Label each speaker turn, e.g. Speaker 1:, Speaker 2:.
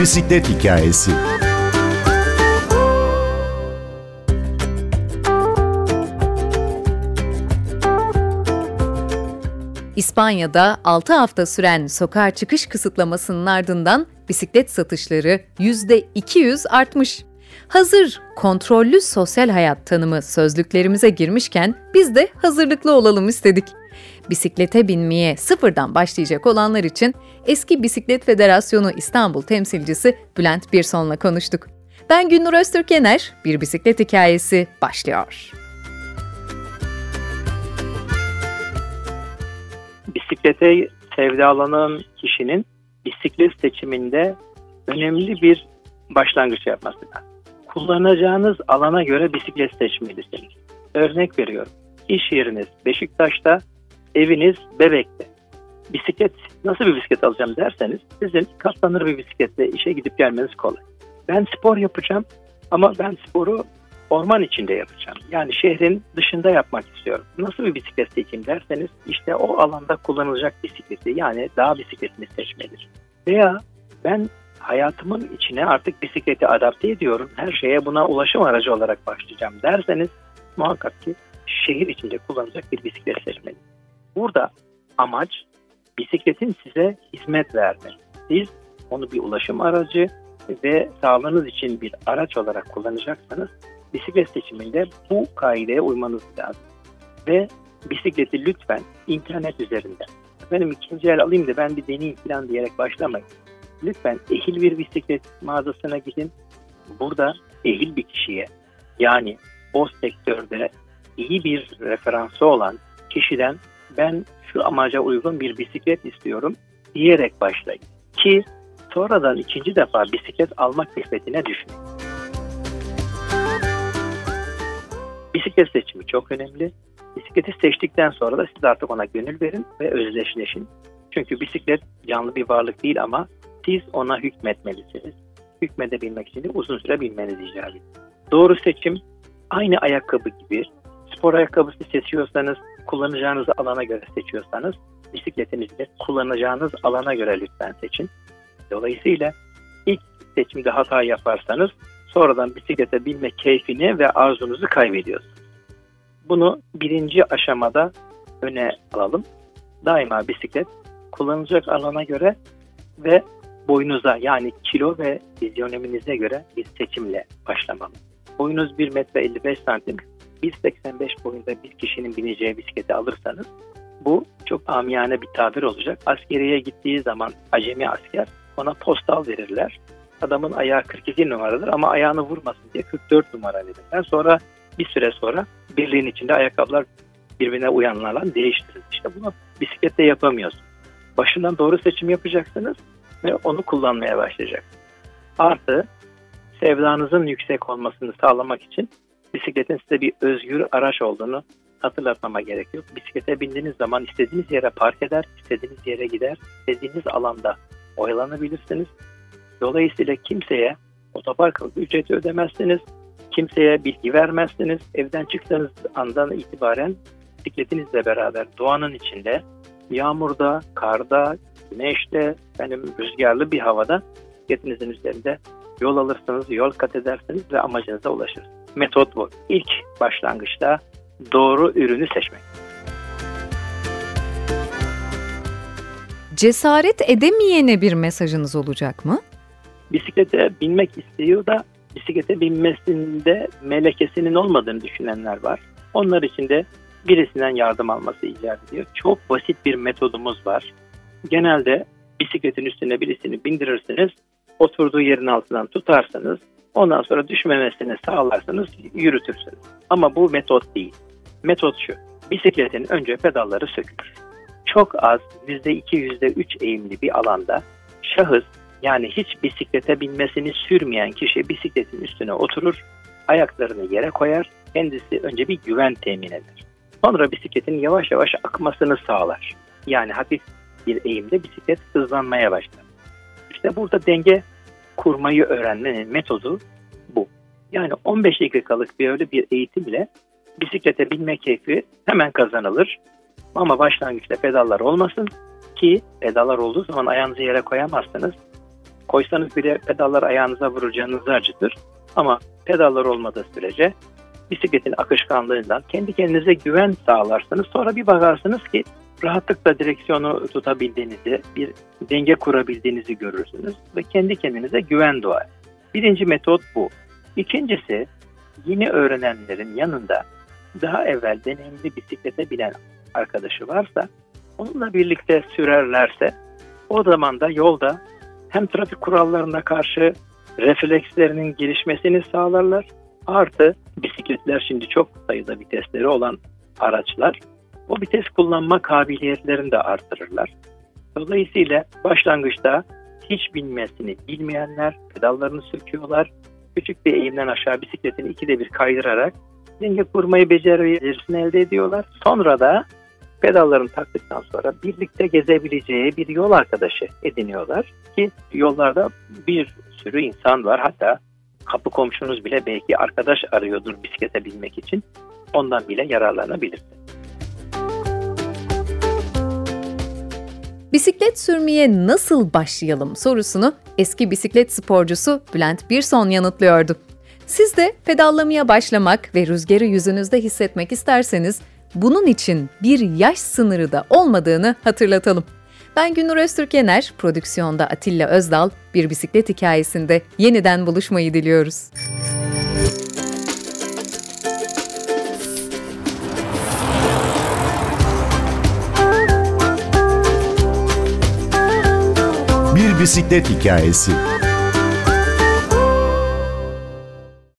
Speaker 1: bisiklet hikayesi.
Speaker 2: İspanya'da 6 hafta süren sokağa çıkış kısıtlamasının ardından bisiklet satışları %200 artmış. Hazır kontrollü sosyal hayat tanımı sözlüklerimize girmişken biz de hazırlıklı olalım istedik. Bisiklete binmeye sıfırdan başlayacak olanlar için Eski Bisiklet Federasyonu İstanbul temsilcisi Bülent Birson'la konuştuk. Ben Günnur Öztürkener, Bir Bisiklet Hikayesi başlıyor.
Speaker 3: Bisiklete sevdalanan kişinin bisiklet seçiminde önemli bir başlangıç yapması lazım kullanacağınız alana göre bisiklet seçmelisiniz. Örnek veriyorum. İş yeriniz Beşiktaş'ta, eviniz Bebek'te. Bisiklet, nasıl bir bisiklet alacağım derseniz sizin katlanır bir bisikletle işe gidip gelmeniz kolay. Ben spor yapacağım ama ben sporu orman içinde yapacağım. Yani şehrin dışında yapmak istiyorum. Nasıl bir bisiklet seçeyim derseniz işte o alanda kullanılacak bisikleti yani dağ bisikletini seçmelidir. Veya ben hayatımın içine artık bisikleti adapte ediyorum. Her şeye buna ulaşım aracı olarak başlayacağım derseniz muhakkak ki şehir içinde kullanacak bir bisiklet seçmeli. Burada amaç bisikletin size hizmet vermek. Siz onu bir ulaşım aracı ve sağlığınız için bir araç olarak kullanacaksanız bisiklet seçiminde bu kaideye uymanız lazım. Ve bisikleti lütfen internet üzerinden benim ikinci el alayım da ben bir deneyim falan diyerek başlamayın lütfen ehil bir bisiklet mağazasına gidin. Burada ehil bir kişiye yani o sektörde iyi bir referansı olan kişiden ben şu amaca uygun bir bisiklet istiyorum diyerek başlayın. Ki sonradan ikinci defa bisiklet almak nispetine düşmeyin. Bisiklet seçimi çok önemli. Bisikleti seçtikten sonra da siz artık ona gönül verin ve özdeşleşin. Çünkü bisiklet canlı bir varlık değil ama siz ona hükmetmelisiniz. Hükmedebilmek için uzun süre bilmeniz icap ediyor. Doğru seçim aynı ayakkabı gibi spor ayakkabısı seçiyorsanız kullanacağınız alana göre seçiyorsanız bisikletinizi de kullanacağınız alana göre lütfen seçin. Dolayısıyla ilk seçimde hata yaparsanız sonradan bisiklete binme keyfini ve arzunuzu kaybediyorsunuz. Bunu birinci aşamada öne alalım. Daima bisiklet kullanılacak alana göre ve boyunuza yani kilo ve fizyonominize göre bir seçimle başlamalı. Boyunuz 1 metre 55 santim, 1.85 boyunda bir kişinin bineceği bisikleti alırsanız bu çok amiyane bir tabir olacak. Askeriye gittiği zaman acemi asker ona postal verirler. Adamın ayağı 42 numaradır ama ayağını vurmasın diye 44 numara verirler. Sonra bir süre sonra birliğin içinde ayakkabılar birbirine uyanlarla değiştirir. İşte bunu bisiklette yapamıyorsun. Başından doğru seçim yapacaksınız ve onu kullanmaya başlayacak. Artı sevdanızın yüksek olmasını sağlamak için bisikletin size bir özgür araç olduğunu hatırlatmama gerek yok. Bisiklete bindiğiniz zaman istediğiniz yere park eder, istediğiniz yere gider, istediğiniz alanda oyalanabilirsiniz. Dolayısıyla kimseye otopark ücreti ödemezsiniz, kimseye bilgi vermezsiniz. Evden çıktığınız andan itibaren bisikletinizle beraber doğanın içinde, yağmurda, karda, güneşte, benim rüzgarlı bir havada bisikletinizin üzerinde yol alırsınız, yol kat edersiniz ve amacınıza ulaşırsınız. Metot bu. İlk başlangıçta doğru ürünü seçmek.
Speaker 2: Cesaret edemeyene bir mesajınız olacak mı?
Speaker 3: Bisiklete binmek istiyor da bisiklete binmesinde melekesinin olmadığını düşünenler var. Onlar için de birisinden yardım alması icap ediyor. Çok basit bir metodumuz var genelde bisikletin üstüne birisini bindirirsiniz. Oturduğu yerin altından tutarsanız ondan sonra düşmemesini sağlarsanız yürütürsünüz. Ama bu metot değil. Metot şu. Bisikletin önce pedalları sökülür. Çok az %2 %3 eğimli bir alanda şahıs yani hiç bisiklete binmesini sürmeyen kişi bisikletin üstüne oturur, ayaklarını yere koyar, kendisi önce bir güven temin eder. Sonra bisikletin yavaş yavaş akmasını sağlar. Yani hafif bir eğimde bisiklet hızlanmaya başlar. İşte burada denge kurmayı öğrenmenin metodu bu. Yani 15 dakikalık bir öyle bir eğitimle bisiklete binme keyfi hemen kazanılır. Ama başlangıçta pedallar olmasın ki pedallar olduğu zaman ayağınızı yere koyamazsınız. koysanız bile pedallar ayağınıza vurur, canınızı acıtır. Ama pedallar olmadığı sürece bisikletin akışkanlığından kendi kendinize güven sağlarsınız. Sonra bir bakarsınız ki rahatlıkla direksiyonu tutabildiğinizi, bir denge kurabildiğinizi görürsünüz ve kendi kendinize güven doğar. Birinci metot bu. İkincisi yeni öğrenenlerin yanında daha evvel deneyimli bisiklete binen arkadaşı varsa onunla birlikte sürerlerse o zaman da yolda hem trafik kurallarına karşı reflekslerinin gelişmesini sağlarlar. Artı bisikletler şimdi çok sayıda vitesleri olan araçlar. O vites kullanma kabiliyetlerini de artırırlar. Dolayısıyla başlangıçta hiç bilmesini bilmeyenler pedallarını söküyorlar. Küçük bir eğimden aşağı bisikletini ikide bir kaydırarak denge kurmayı becerisini elde ediyorlar. Sonra da pedallarını taktıktan sonra birlikte gezebileceği bir yol arkadaşı ediniyorlar ki yollarda bir sürü insan var. Hatta kapı komşunuz bile belki arkadaş arıyordur bisiklete binmek için. Ondan bile yararlanabilir.
Speaker 2: Bisiklet sürmeye nasıl başlayalım sorusunu eski bisiklet sporcusu Bülent Birson yanıtlıyordu. Siz de pedallamaya başlamak ve rüzgarı yüzünüzde hissetmek isterseniz bunun için bir yaş sınırı da olmadığını hatırlatalım. Ben Günür Öztürkener, prodüksiyonda Atilla Özdal, bir bisiklet hikayesinde yeniden buluşmayı diliyoruz.
Speaker 1: Bir bisiklet hikayesi.